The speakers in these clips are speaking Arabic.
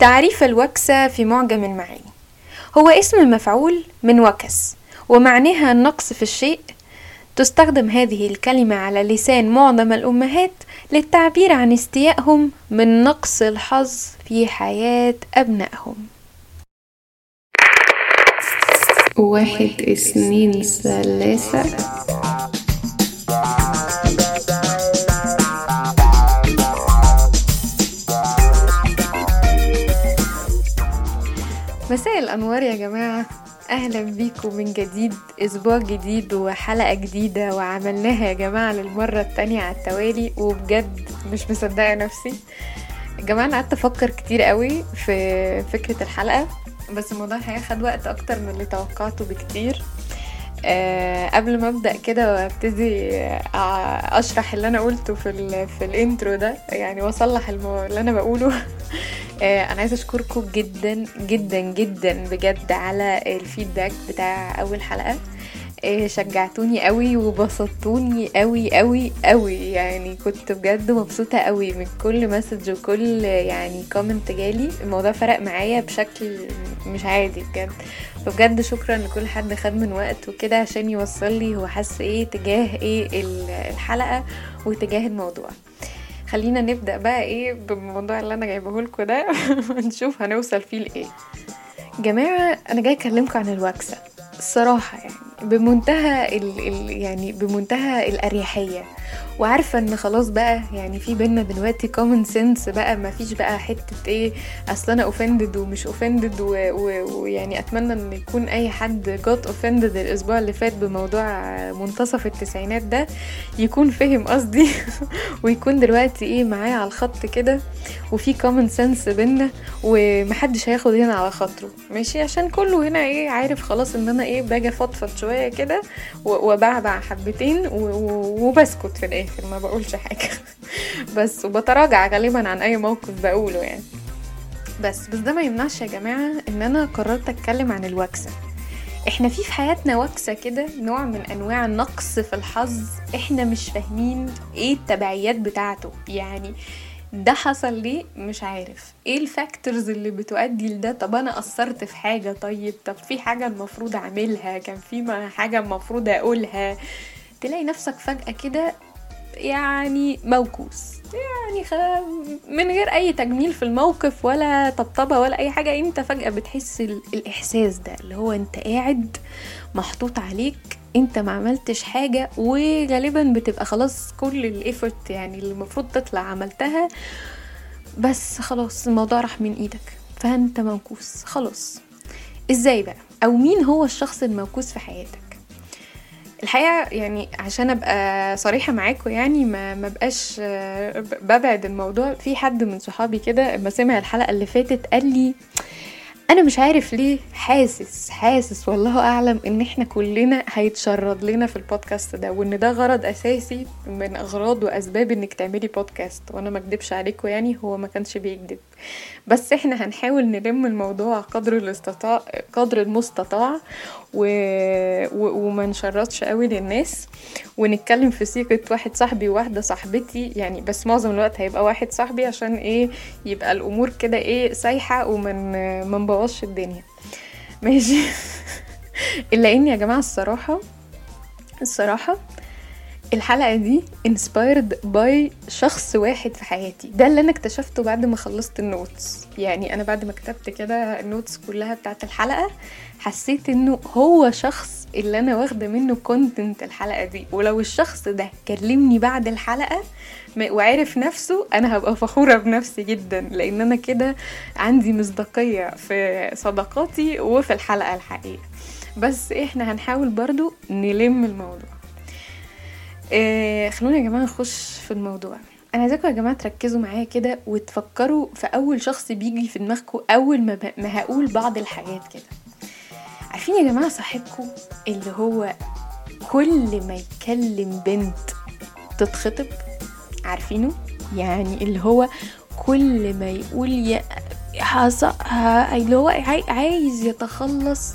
تعريف الوكسة في معجم المعاني هو اسم مفعول من وكس ومعناها النقص في الشيء. تستخدم هذه الكلمة على لسان معظم الأمهات للتعبير عن استيائهم من نقص الحظ في حياة أبنائهم. واحد اثنين ثلاثة. مساء الأنوار يا جماعة. أهلا بيكم من جديد أسبوع جديد وحلقة جديدة وعملناها يا جماعة للمرة التانية على التوالي وبجد مش مصدقة نفسي. يا جماعة أنا قعدت أفكر كتير قوي في فكرة الحلقة بس الموضوع هياخد وقت أكتر من اللي توقعته بكتير. أه قبل ما أبدأ كده وأبتدي آه، أشرح اللي أنا قلته في ال في الانترو ده يعني وأصلح. اللي أنا بقوله آه، أنا عايزة أشكركم جدا جدا جدا بجد على الفيدباك بتاع أول حلقة آه، شجعتوني قوي وبسطتوني قوي قوي قوي. يعني كنت بجد مبسوطة قوي من كل message وكل يعني comment جالي. الموضوع فرق معايا بشكل مش عادي بجد. فبجد شكرا لكل حد خد من وقت وكده عشان يوصل لي هو حاسس إيه تجاه إيه ال- الحلقة وتجاه الموضوع. خلينا نبدأ بقى إيه بالموضوع اللي أنا جايبه لكم ده. ونشوف هنوصل فيه لإيه. جماعة أنا جاي أكلمكم عن الوكسة. الصراحه يعني. بمنتهى ال ال يعني بمنتهى الأريحية. وعارفة إن خلاص بقى يعني في بينا دلوقتي common sense بقى ما فيش بقى حتة إيه أصل أنا offended ومش offended ويعني أتمنى إن يكون أي حد جات offended الأسبوع اللي فات بموضوع منتصف التسعينات ده يكون فهم قصدي ويكون دلوقتي إيه معايا على الخط كده وفي common sense بينا ومحدش هياخد هنا على خاطره. ماشي؟ عشان كله هنا إيه عارف خلاص إن أنا إيه باجي أفضفض شوية كده وبعبع حبتين وبسكت في الآخر. ما بقولش حاجة. بس وبتراجع غالبا عن أي موقف بقوله يعني. بس بس ده ما يمنعش يا جماعة إن أنا قررت أتكلم عن الوكسة. إحنا في في حياتنا وكسة كده نوع من أنواع النقص في الحظ إحنا مش فاهمين إيه التبعيات بتاعته. يعني ده حصل ليه؟ مش عارف. إيه الفاكتورز اللي بتؤدي لده؟ طب أنا قصرت في حاجة طيب؟ طب في حاجة المفروض أعملها؟ كان في حاجة المفروض أقولها؟ تلاقي نفسك فجأة كده يعني موكوس. يعني. من غير أي تجميل في الموقف ولا طبطبة ولا أي حاجة أنت فجأة بتحس ال... الإحساس ده اللي هو أنت قاعد محطوط عليك أنت ما عملتش حاجة وغالبا بتبقى خلاص كل الايفورت يعني اللي المفروض تطلع عملتها بس خلاص الموضوع راح من إيدك. فأنت موكوس خلاص. إزاي بقى؟ أو مين هو الشخص الموكوس في حياتك؟ الحقيقة يعني عشان أبقى صريحة معاكم يعني ما ما بقاش ببعد الموضوع. في حد من صحابي كده لما سمع الحلقة اللي فاتت قال لي أنا مش عارف ليه حاسس حاسس والله أعلم إن إحنا كلنا هيتشرد لنا في البودكاست ده وإن ده غرض أساسي من أغراض وأسباب إنك تعملي بودكاست. وأنا ما أكدبش عليكم يعني هو ما كانش بيكذب بس إحنا هنحاول نلم الموضوع قدر الاستطاع قدر المستطاع و... و... وما نشردش قوي للناس. ونتكلم في سيرة واحد صاحبي وواحدة صاحبتي. يعني بس معظم الوقت هيبقى واحد صاحبي عشان إيه يبقى الأمور كده إيه سايحة ومن ما نبوظش الدنيا. ماشي. إلا إن يا جماعة الصراحة الصراحة الحلقة دي inspired by شخص واحد في حياتي. ده اللي أنا اكتشفته بعد ما خلصت ال notes يعني أنا بعد ما كتبت كده ال notes كلها بتاعت الحلقة حسيت إنه هو شخص اللي أنا واخدة منه content الحلقة دي. ولو الشخص ده كلمني بعد الحلقة م- وعرف نفسه أنا هبقى فخورة بنفسي جدا. لأن أنا كده عندي مصداقية في صداقاتي وفي الحلقة الحقيقة. بس إحنا هنحاول برضو نلم الموضوع. آه خلونا يا جماعة نخش في الموضوع. أنا عايزاكم يا جماعة تركزوا معايا كده وتفكروا في أول شخص بيجي في دماغكم أول ما. ما هقول بعض الحاجات كده. عارفين يا جماعة صاحبكم اللي هو كل ما يكلم بنت تتخطب؟ عارفينه؟ يعني اللي هو كل ما يقول يا حص... ها... اللي هو عاي... عايز يتخلص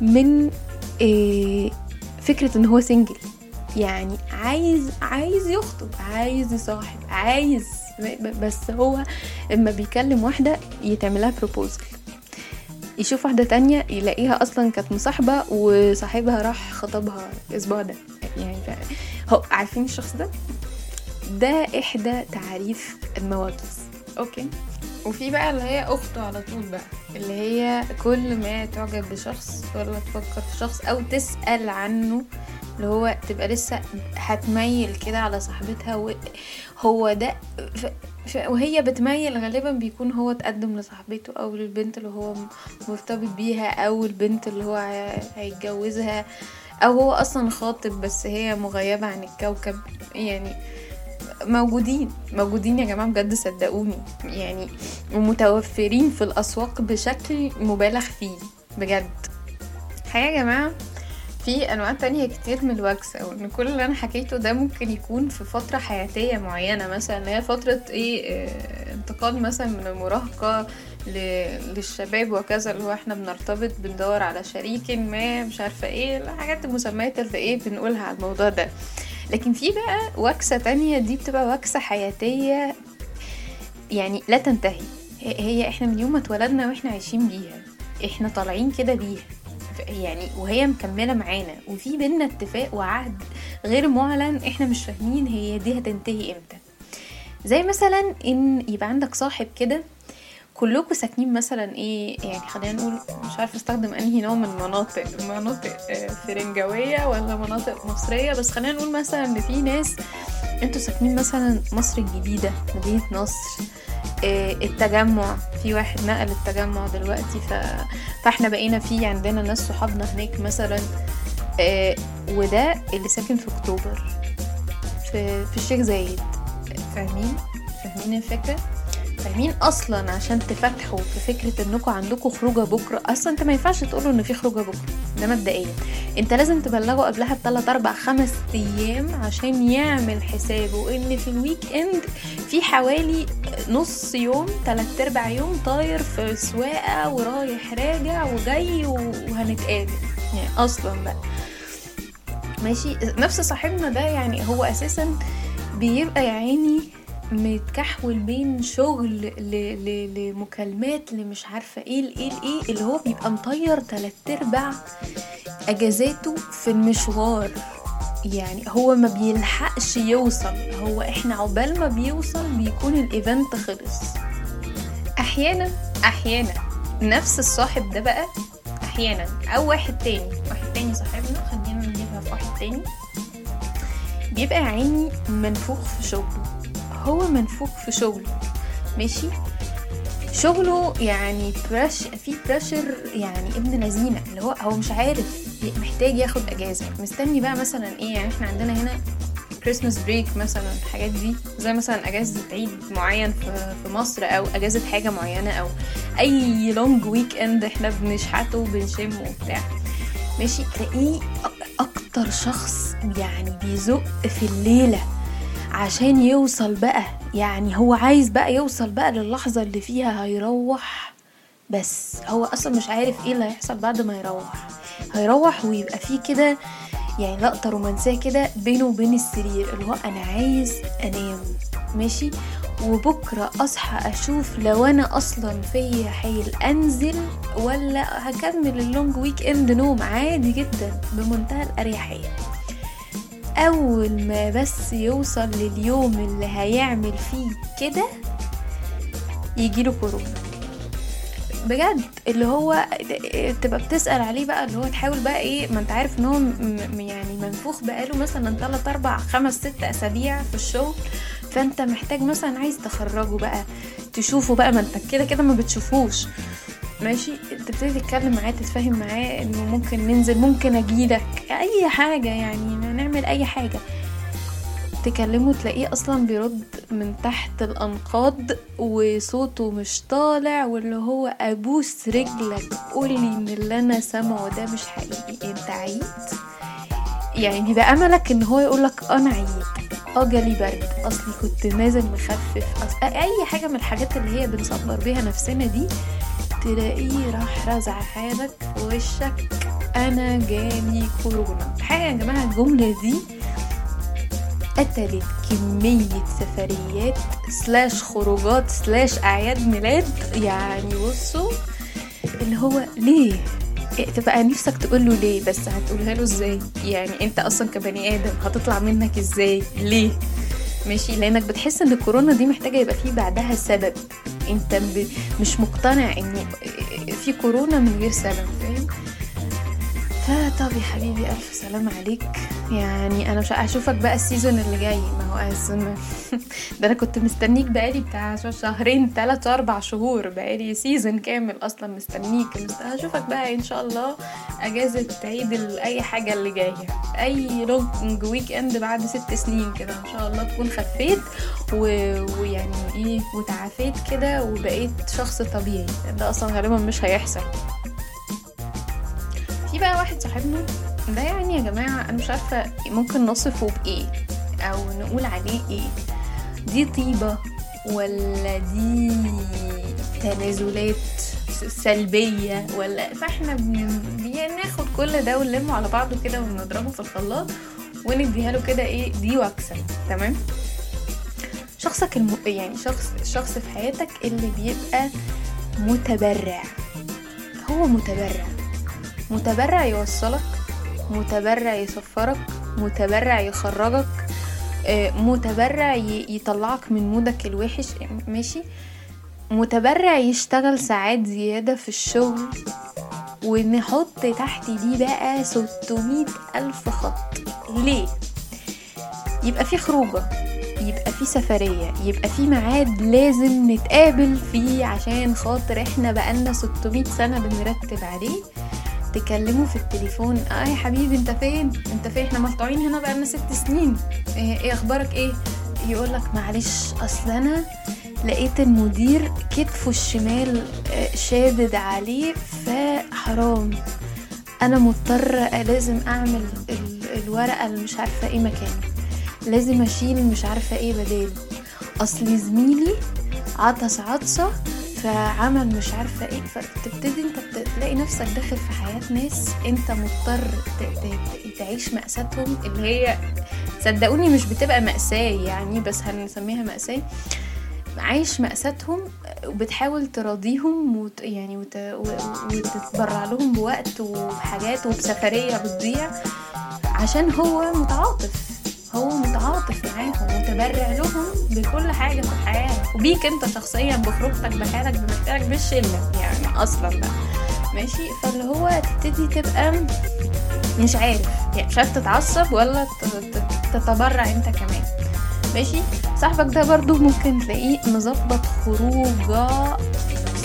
من إيه فكرة إن هو سنجل يعني عايز عايز يخطب عايز يصاحب عايز بس هو اما بيكلم واحدة يتعملها بروبوزل يشوف واحدة تانية يلاقيها أصلا كانت مصاحبة وصاحبها راح خطبها الأسبوع ده. يعني. هو عارفين الشخص ده؟ ده إحدى تعريف المواكس أوكي. وفي بقى اللي هي أخته على طول بقى اللي هي كل ما تعجب بشخص ولا تفكر في شخص أو تسأل عنه اللي هو تبقى لسه هتميل كده على صاحبتها هو ده ف... ف... وهي بتميل غالبا بيكون هو تقدم لصاحبته أو للبنت اللي هو مرتبط بيها أو البنت اللي هو هيتجوزها أو هو أصلا خاطب بس هي مغيبة عن الكوكب. يعني موجودين موجودين يا جماعة بجد صدقوني. يعني ومتوفرين في الأسواق بشكل مبالغ فيه بجد. حقيقة يا جماعة؟ في أنواع تانية كتير من الوكس أو إن كل اللي أنا حكيته ده ممكن يكون في فترة حياتية معينة مثلا هي فترة إيه آه انتقال مثلا من المراهقة للشباب وكذا اللي هو إحنا بنرتبط بندور على شريك ما مش عارفة إيه الحاجات المسميات اللي إيه بنقولها على الموضوع ده. لكن في بقى وكسة تانية دي بتبقى وكسة حياتية يعني لا تنتهي. هي إحنا من يوم ما اتولدنا وإحنا عايشين بيها إحنا طالعين كده بيها. يعني وهي مكملة معانا وفي بينا اتفاق وعهد غير معلن إحنا مش فاهمين هي دي هتنتهي إمتى. زي مثلا إن يبقى عندك صاحب كده كلكم ساكنين مثلا إيه يعني خلينا نقول مش عارفة أستخدم أنهي نوع من المناطق مناطق فرنجاويه ولا مناطق مصرية بس خلينا نقول مثلا إن في ناس أنتوا ساكنين مثلا مصر الجديدة مدينة نصر التجمع في واحد نقل التجمع دلوقتي ف... فاحنا بقينا في عندنا ناس صحابنا هناك مثلا وده اللي ساكن في أكتوبر في, في الشيخ زايد. فاهمين؟ فاهمين الفكرة؟ فاهمين أصلا عشان تفتحوا في فكرة إنكم عندكم خروجة بكرة. أصلا أنت ما ينفعش تقولوا إن في خروجة بكرة. ده مبدئيا. انت لازم تبلغوا قبلها بثلاث أربع خمس أيام عشان يعمل حسابه إن في ال weekend في حوالي نص يوم تلات ارباع يوم طاير في سواقة ورايح راجع وجاي وهنتقابل. يعني أصلا بقى. ماشي؟ نفس صاحبنا ده يعني هو أساسا بيبقى يا عيني متكحول بين شغل. لمكالمات لمش عارفة إيه لايه لايه اللي هو بيبقى مطير تلات ارباع أجازاته في المشوار. يعني هو ما بيلحقش يوصل. هو إحنا عقبال ما بيوصل بيكون الإيفنت خلص. أحيانا أحيانا. نفس الصاحب ده بقى أحيانا. أو واحد تاني. واحد تاني صاحبنا خلينا نجيبها في واحد تاني. بيبقى عيني منفوخ في شغله. هو منفوخ في شغله. ماشي؟ شغله يعني pressure في pressure يعني ابن لذينة. اللي هو هو مش عارف محتاج ياخد أجازة. مستني بقى مثلا إيه يعني إحنا عندنا هنا Christmas break مثلا الحاجات دي. زي مثلا أجازة عيد معين في مصر أو أجازة حاجة معينة أو أي long weekend إحنا بنشحته وبنشمه وبتاع. ماشي؟ تلاقيه أكتر شخص يعني بيزق في الليلة عشان يوصل بقى. يعني هو عايز بقى يوصل بقى للحظة اللي فيها هيروح. بس هو أصلا مش عارف إيه اللي هيحصل بعد ما يروح. هيروح ويبقى فيه كده يعني لقطة رومانسية كده بينه وبين السرير اللي هو أنا عايز أنام. ماشي؟ وبكرة أصحى أشوف لو أنا أصلا فيا حيل أنزل ولا هكمل ال long weekend نوم. عادي جدا بمنتهى الأريحية. أول ما بس يوصل لليوم اللي هيعمل فيه كده يجيله كورونا. بجد اللي هو تبقى بتسأل عليه بقى اللي هو تحاول بقى إيه ما أنت عارف إن هو يعني منفوخ بقاله مثلا 3 4 5 6 أسابيع في الشغل. فأنت محتاج مثلا عايز تخرجه بقى تشوفه بقى ما أنت كده كده ما بتشوفوش. ماشي؟ تبتدي تتكلم معاه تتفاهم معاه إنه ممكن ننزل ممكن أجيلك أي حاجة يعني نعمل أي حاجة. تكلمه تلاقيه أصلا بيرد من تحت الأنقاض وصوته مش طالع واللي هو أبوس رجلك. قولي ان اللي أنا سامعه ده مش حقيقي. أنت عيد يعني بيبقى أملك إن هو يقولك أنا عيد آه جالي برد. اصلي كنت نازل مخفف. أصل اي حاجة من الحاجات اللي هي بنصبر بيها نفسنا دي تلاقيه راح رزع حالك في وشك. أنا جالي كورونا الحقيقة يا جماعة الجملة دي قتلت كمية سفريات سلاش خروجات سلاش أعياد ميلاد. يعني بصوا اللي هو ليه؟ إيه، تبقى نفسك تقول له ليه؟ بس هتقولها له إزاي؟ يعني أنت أصلا كبني آدم هتطلع منك إزاي؟ ليه؟ ماشي؟ لأنك بتحس إن الكورونا دي محتاجة يبقى فيه بعدها سبب. أنت. مش مقتنع إن في كورونا من غير سبب. فطب يا حبيبي ألف سلام عليك. يعني أنا مش هشوفك بقى ال season اللي جاي. ما هو أزم ده أنا كنت مستنيك بقالي بتاع شهرين ثلاث أربع شهور. بقالي season كامل أصلا مستنيك. مست- هشوفك بقى إن شاء الله أجازة عيد أي حاجة اللي جاية. أي long weekend بعد ست سنين كده. إن شاء الله تكون خفيت و... ويعني إيه وتعافيت كده وبقيت شخص طبيعي. ده أصلا غالبا مش هيحصل. بقى واحد صاحبنا. ده يعني يا جماعة أنا مش عارفة ممكن نصفه بإيه أو نقول عليه إيه. دي طيبة ولا دي تنازلات سلبية ولا فإحنا بن- يعني ناخد كل ده ونلمه على بعضه كده ونضربه في الخلاط ونديها له كده إيه دي واكسة. تمام؟ شخصك الم... يعني شخص شخص في حياتك اللي بيبقى متبرع. هو متبرع. متبرع يوصلك متبرع يسفرك متبرع يخرجك آه، متبرع يطلعك من مودك الوحش ماشي؟ متبرع يشتغل ساعات زيادة في الشغل ونحط تحت دي بقى 600 ألف خط. ليه؟ يبقى في خروجة يبقى في سفرية يبقى في ميعاد لازم نتقابل فيه عشان خاطر إحنا بقالنا 600 سنة بنرتب عليه. تكلمه في التليفون. آه يا حبيبي انت فين؟ انت فين؟ إحنا مقطوعين هنا بقالنا ست سنين. إيه, إيه أخبارك؟ إيه؟ يقولك معلش اصل أنا لقيت المدير كتفه الشمال آه، شادد عليه فحرام. أنا مضطر لازم أعمل ال- الورقة اللي مش عارفة إيه مكانه لازم أشيل مش عارفة إيه بداله أصل زميلي عطس عطسة فعمل مش عارفة إيه فتبتدي أنت تلاقي نفسك داخل في حياة ناس أنت مضطر تعيش مأساتهم اللي هي صدقوني مش بتبقى مأساة يعني بس هنسميها مأساة. عايش مأساتهم وبتحاول تراضيهم وت... يعني وت... وتتبرع لهم بوقت وحاجات وبسفرية بتضيع عشان هو متعاطف. هو متعاطف معاهم متبرع لهم بكل حاجة في الحياة. وبيك انت شخصيا بخروجتك بحالك بمشاعرك بالشلة يعني أصلا بقى. ماشي؟ فاللي هو تبتدي تبقى مش عارف يعني مش عارف تتعصب ولا تتبرع انت كمان. ماشي؟ صاحبك ده برضو ممكن تلاقيه مظبط خروجة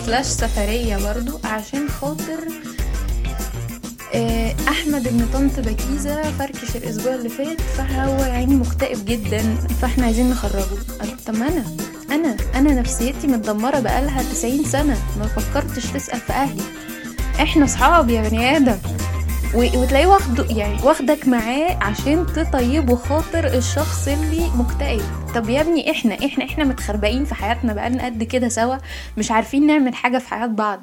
سلاش سفرية برضو عشان خاطر أحمد ابن طنط بكيزة فركش الأسبوع اللي فات فهو يعني مكتئب جدا فإحنا عايزين نخرجه. طب ما أنا أنا أنا نفسيتي متدمرة بقالها 90 سنة ما فكرتش تسأل في أهلي. إحنا صحاب يا بني آدم. وتلاقيه واخده يعني واخدك معاه عشان تطيبه خاطر الشخص اللي مكتئب. طب يا ابني إحنا إحنا إحنا متخربقين في حياتنا بقالنا قد كده سوا مش عارفين نعمل حاجة في حياة بعض.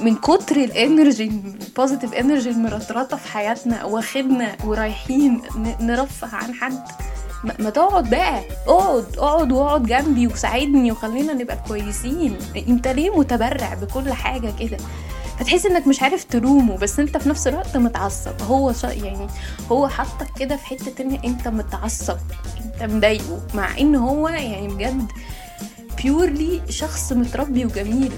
من كتر ال energy ال positive energy المرطرطة في حياتنا واخدنا ورايحين نرفه عن حد. ما تقعد بقى. اقعد اقعد واقعد جنبي وساعدني وخلينا نبقى كويسين. انت ليه متبرع بكل حاجة كده؟ فتحس إنك مش عارف تلومه بس أنت في نفس الوقت متعصب. هو يعني هو حطك كده في حتة ان أنت متعصب. أنت مضايقه. مع إن هو يعني بجد بيورلي شخص متربي وجميل.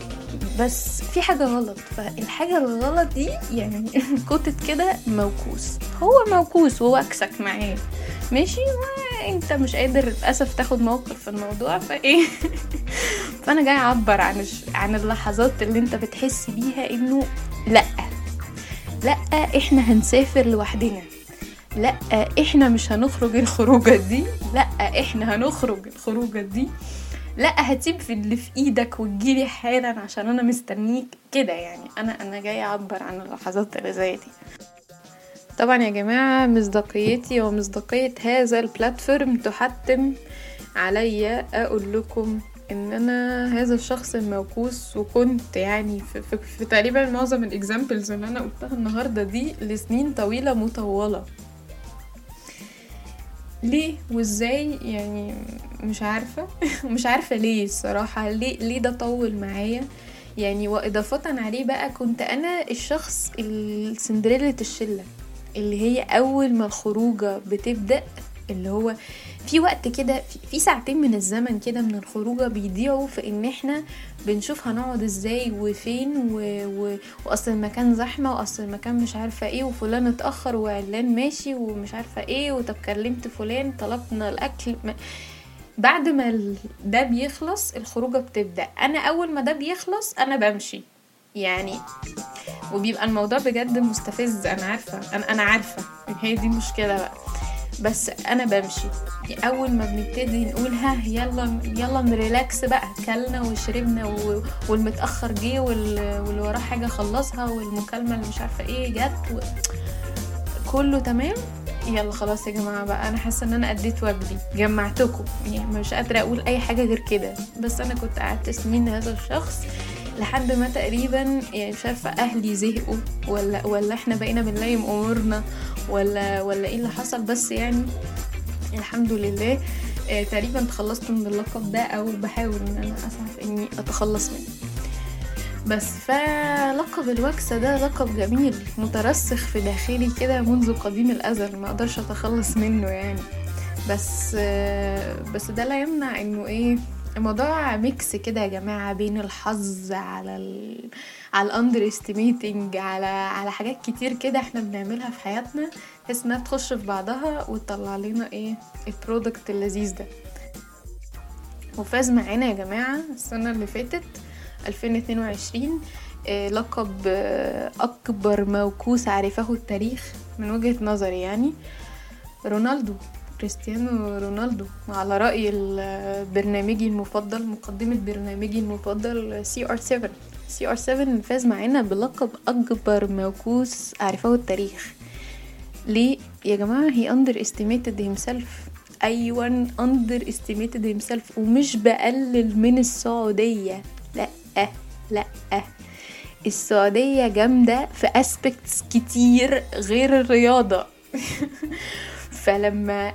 بس في حاجة غلط فالحاجة الغلط دي يعني كتت كده موكوس. هو موكوس وواكسك معاه. ماشي؟ وانت مش قادر للأسف تاخد موقف في الموضوع فإيه؟ فأنا جاي أعبر عن عن اللحظات اللي أنت بتحس بيها إنه لأ. لأ إحنا هنسافر لوحدنا. لأ إحنا مش هنخرج الخروجة دي. لأ إحنا هنخرج الخروجة دي. لا هتسيب في اللي في إيدك وتجيلي حالا عشان أنا مستنيك كده يعني. أنا أنا جاي أعبر عن اللحظات اللي زي دي. طبعا يا جماعة مصداقيتي ومصداقية هذا البلاتفورم تحتم عليا أقول لكم إن أنا هذا الشخص الموكوس وكنت يعني في, في, في تقريبا معظم الاكزامبلز اللي أنا قلتها النهاردة دي لسنين طويلة مطولة. ليه وازاي يعني مش عارفة. مش عارفة ليه الصراحة. ليه ليه ده طول معايا؟ يعني وإضافة عليه بقى كنت أنا الشخص السندريلا الشلة اللي هي أول ما الخروجة بتبدأ اللي هو في وقت كده في- ساعتين من الزمن كده من الخروجة بيضيعوا في إن إحنا بنشوف هنقعد إزاي وفين و... و... وأصل المكان زحمة وأصل المكان مش عارفة إيه وفلان اتأخر وعلان ماشي ومش عارفة إيه وطب كلمت فلان طلبنا الأكل ما... بعد ما ده بيخلص الخروجة بتبدأ. أنا أول ما ده بيخلص أنا بمشي. يعني وبيبقى الموضوع بجد مستفز أنا عارفة أنا أنا عارفة. هي دي المشكلة بقى. بس أنا بمشي. أول ما بنبتدي نقول ها يلا يلا نريلاكس بقى. كلنا وشربنا. والمتأخر جه وال... واللي وراه حاجة خلصها والمكالمة اللي مش عارفة إيه جت و... كله تمام؟ يلا خلاص يا جماعة بقى. أنا حاسة إن أنا أديت واجبي جمعتكم. يعني مش قادرة أقول أي حاجة غير كده. بس أنا كنت قعدت سنين هذا الشخص لحد ما تقريبا يعني مش عارفة أهلي زهقوا ولا ولا إحنا بقينا بنلايم أمورنا ولا ولا إيه اللي حصل بس يعني الحمد لله آه، تقريبا تخلصت من اللقب ده أو بحاول إن أنا اسعى إني أتخلص منه. بس فلقب الوكسة ده لقب جميل مترسخ في داخلي كده منذ قديم الأزل ما أقدرش أتخلص منه يعني. بس آه، بس ده لا يمنع إنه إيه الموضوع ميكس كده يا جماعة بين الحظ على ال على ال underestimating على على حاجات كتير كده إحنا بنعملها في حياتنا بحيث انها تخش في بعضها وتطلع لنا إيه ال product اللذيذ ده. وفاز معانا يا جماعة السنة اللي فاتت 2022 آه، لقب آه، أكبر موكوس عرفه التاريخ من وجهة نظري يعني رونالدو. كريستيانو رونالدو. على رأي برنامجي المفضل مقدمة برنامجي المفضل CR 7 CR 7 فاز معانا بلقب أكبر موكوس عرفه التاريخ. ليه؟ يا جماعة he underestimated himself. أيوة underestimated himself. ومش بقلل من السعودية. لأ لأ. السعودية جامدة في aspects كتير غير الرياضة. فلما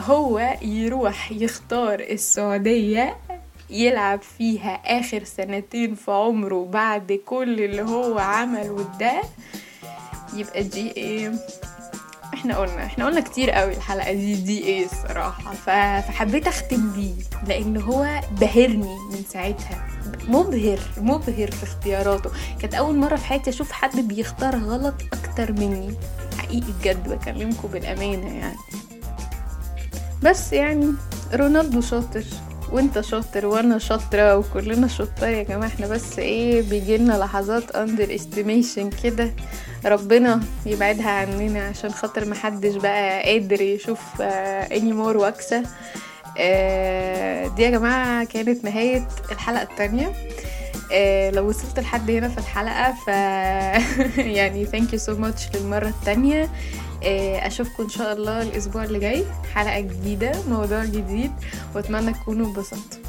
هو يروح يختار السعودية يلعب فيها آخر سنتين في عمره بعد كل اللي هو عمله ده. يبقى دي إيه. إحنا قلنا إحنا قلنا كتير قوي الحلقة دي دي إيه الصراحة فحبيت أختم بيه لأن هو بهرني من ساعتها. مبهر مبهر في اختياراته. كانت أول مرة في حياتي أشوف حد بيختار غلط أكتر مني. حقيقي بجد بكلمكم بالأمانة يعني. بس يعني رونالدو شاطر وانت شاطر وأنا شاطرة وكلنا شطار يا جماعة. إحنا بس إيه بيجيلنا لحظات underestimation كده. ربنا يبعدها عننا عشان خاطر محدش بقى قادر يشوف any more وكسة. آه، دي يا جماعة كانت نهاية الحلقة التانية. آه، لو وصلت لحد هنا في الحلقة ف يعني thank you so much للمرة التانية. آه، آه، أشوفكم إن شاء الله الأسبوع اللي جاي. حلقة جديدة موضوع جديد وأتمنى تكونوا انبسطتوا.